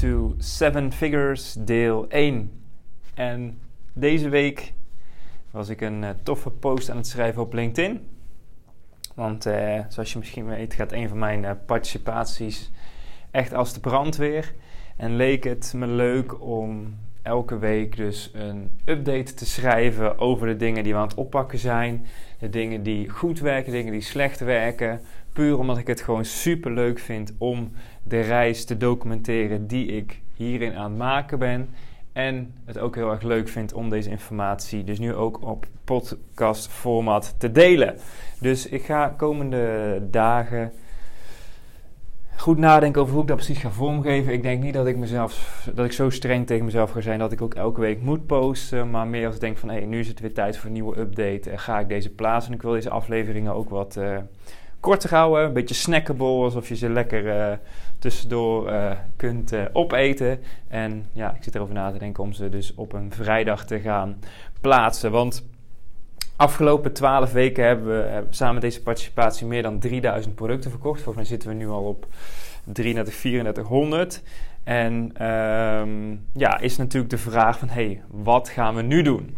To Seven Figures, deel 1. En deze week was ik een eh, toffe post aan het schrijven op LinkedIn. Want eh, zoals je misschien weet, gaat een van mijn eh, participaties echt als de brandweer. En leek het me leuk om elke week dus een update te schrijven over de dingen die we aan het oppakken zijn. De dingen die goed werken, dingen die slecht werken. Puur omdat ik het gewoon super leuk vind om de reis te documenteren die ik hierin aan het maken ben. En het ook heel erg leuk vind om deze informatie dus nu ook op podcast format te delen. Dus ik ga komende dagen goed nadenken over hoe ik dat precies ga vormgeven. Ik denk niet dat ik mezelf dat ik zo streng tegen mezelf ga zijn dat ik ook elke week moet posten. Maar meer als ik denk van hé, hey, nu is het weer tijd voor een nieuwe update. En ga ik deze plaatsen. En ik wil deze afleveringen ook wat uh, korter houden. Een beetje snackable. Alsof je ze lekker uh, tussendoor uh, kunt opeten. En ja, ik zit erover na te denken om ze dus op een vrijdag te gaan plaatsen. Want Afgelopen 12 weken hebben we samen met deze participatie meer dan 3000 producten verkocht. Volgens mij zitten we nu al op 33, 3400. En um, ja, is natuurlijk de vraag van, hey, wat gaan we nu doen?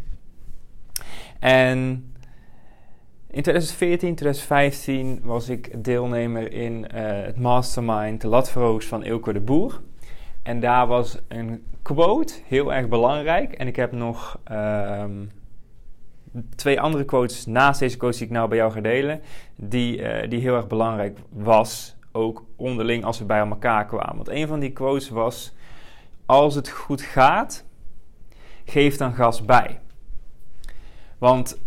En in 2014, 2015 was ik deelnemer in uh, het mastermind de van Ilko de Boer. En daar was een quote heel erg belangrijk. En ik heb nog... Um, twee andere quotes naast deze quotes die ik nou bij jou ga delen, die, uh, die heel erg belangrijk was, ook onderling als we bij elkaar kwamen. Want een van die quotes was: Als het goed gaat, geef dan gas bij. Want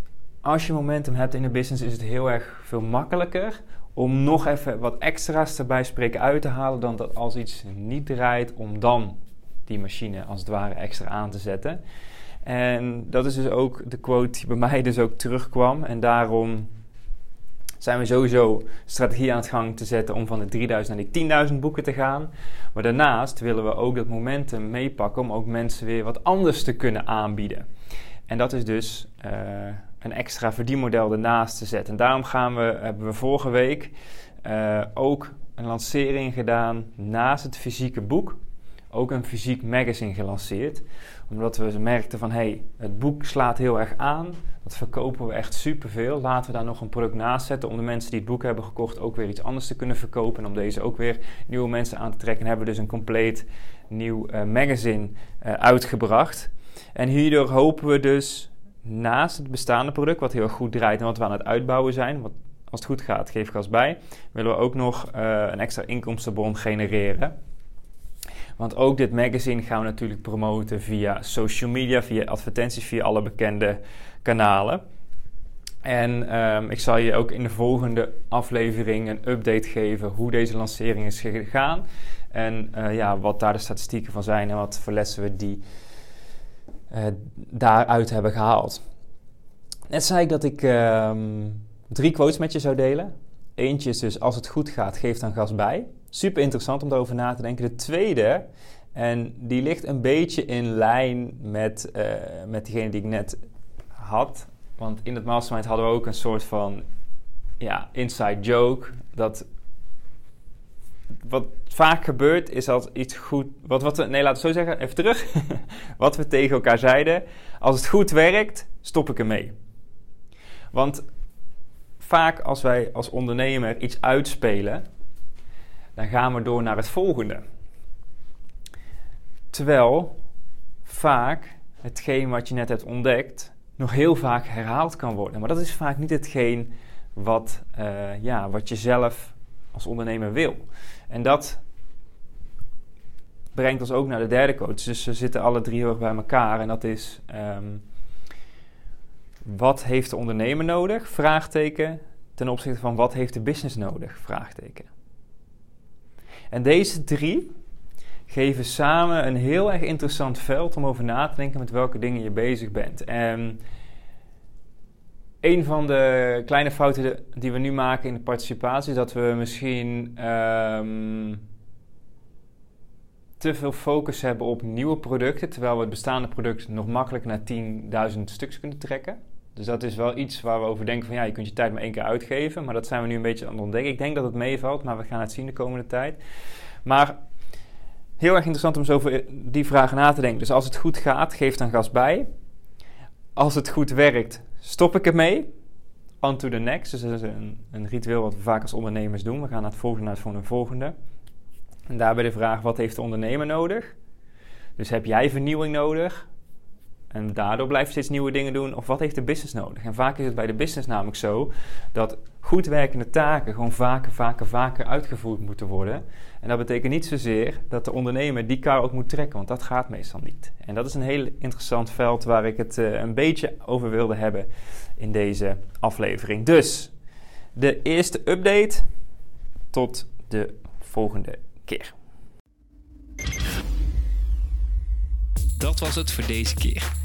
als je momentum hebt in de business, is het heel erg veel makkelijker om nog even wat extra's erbij spreken uit te halen dan dat als iets niet draait, om dan die machine als het ware extra aan te zetten. En dat is dus ook de quote die bij mij dus ook terugkwam. En daarom zijn we sowieso strategie aan het gang te zetten om van de 3000 naar die 10.000 boeken te gaan. Maar daarnaast willen we ook dat momentum meepakken om ook mensen weer wat anders te kunnen aanbieden. En dat is dus uh, een extra verdienmodel ernaast te zetten. En daarom gaan we, hebben we vorige week uh, ook een lancering gedaan naast het fysieke boek. Ook een fysiek magazine gelanceerd omdat we merkten van, hé, hey, het boek slaat heel erg aan. Dat verkopen we echt superveel. Laten we daar nog een product naast zetten om de mensen die het boek hebben gekocht ook weer iets anders te kunnen verkopen. En om deze ook weer nieuwe mensen aan te trekken. En hebben we dus een compleet nieuw uh, magazine uh, uitgebracht. En hierdoor hopen we dus naast het bestaande product, wat heel goed draait en wat we aan het uitbouwen zijn, wat als het goed gaat, geef gas bij, willen we ook nog uh, een extra inkomstenbron genereren. Want ook dit magazine gaan we natuurlijk promoten via social media, via advertenties, via alle bekende kanalen. En um, ik zal je ook in de volgende aflevering een update geven hoe deze lancering is gegaan. En uh, ja, wat daar de statistieken van zijn en wat voor lessen we die daaruit hebben gehaald. Net zei ik dat ik um, drie quotes met je zou delen. Eentje is dus als het goed gaat, geef dan gas bij. Super interessant om daarover na te denken. De tweede, en die ligt een beetje in lijn met, uh, met diegene die ik net had. Want in het mastermind hadden we ook een soort van ja, inside joke. Dat wat vaak gebeurt is als iets goed. Wat, wat we, nee, laten we zo zeggen, even terug. wat we tegen elkaar zeiden. Als het goed werkt, stop ik ermee. Want vaak als wij als ondernemer iets uitspelen, dan gaan we door naar het volgende. Terwijl vaak hetgeen wat je net hebt ontdekt nog heel vaak herhaald kan worden. Maar dat is vaak niet hetgeen wat, uh, ja, wat je zelf als ondernemer wil. En dat brengt ons ook naar de derde coach. Dus ze zitten alle drie heel erg bij elkaar. En dat is, um, wat heeft de ondernemer nodig? Vraagteken. Ten opzichte van wat heeft de business nodig? Vraagteken. En deze drie, geven samen een heel erg interessant veld om over na te denken met welke dingen je bezig bent. En een van de kleine fouten die we nu maken in de participatie is dat we misschien ehm, te veel focus hebben op nieuwe producten, terwijl we het bestaande product nog makkelijk naar 10.000 stuks kunnen trekken. Dus dat is wel iets waar we over denken van ja, je kunt je tijd maar één keer uitgeven. Maar dat zijn we nu een beetje aan het ontdekken. Ik denk dat het meevalt, maar we gaan het zien de komende tijd. Maar heel erg interessant om zo over die vragen na te denken. Dus als het goed gaat, geef dan gas bij. Als het goed werkt, stop ik ermee. On to the next. Dus dat is een, een ritueel wat we vaak als ondernemers doen. We gaan naar het volgende, naar het volgende. En daarbij de vraag, wat heeft de ondernemer nodig? Dus heb jij vernieuwing nodig? En daardoor blijf je steeds nieuwe dingen doen. Of wat heeft de business nodig? En vaak is het bij de business namelijk zo dat goed werkende taken gewoon vaker, vaker, vaker uitgevoerd moeten worden. En dat betekent niet zozeer dat de ondernemer die kar ook moet trekken, want dat gaat meestal niet. En dat is een heel interessant veld waar ik het uh, een beetje over wilde hebben in deze aflevering. Dus de eerste update tot de volgende keer. Dat was het voor deze keer.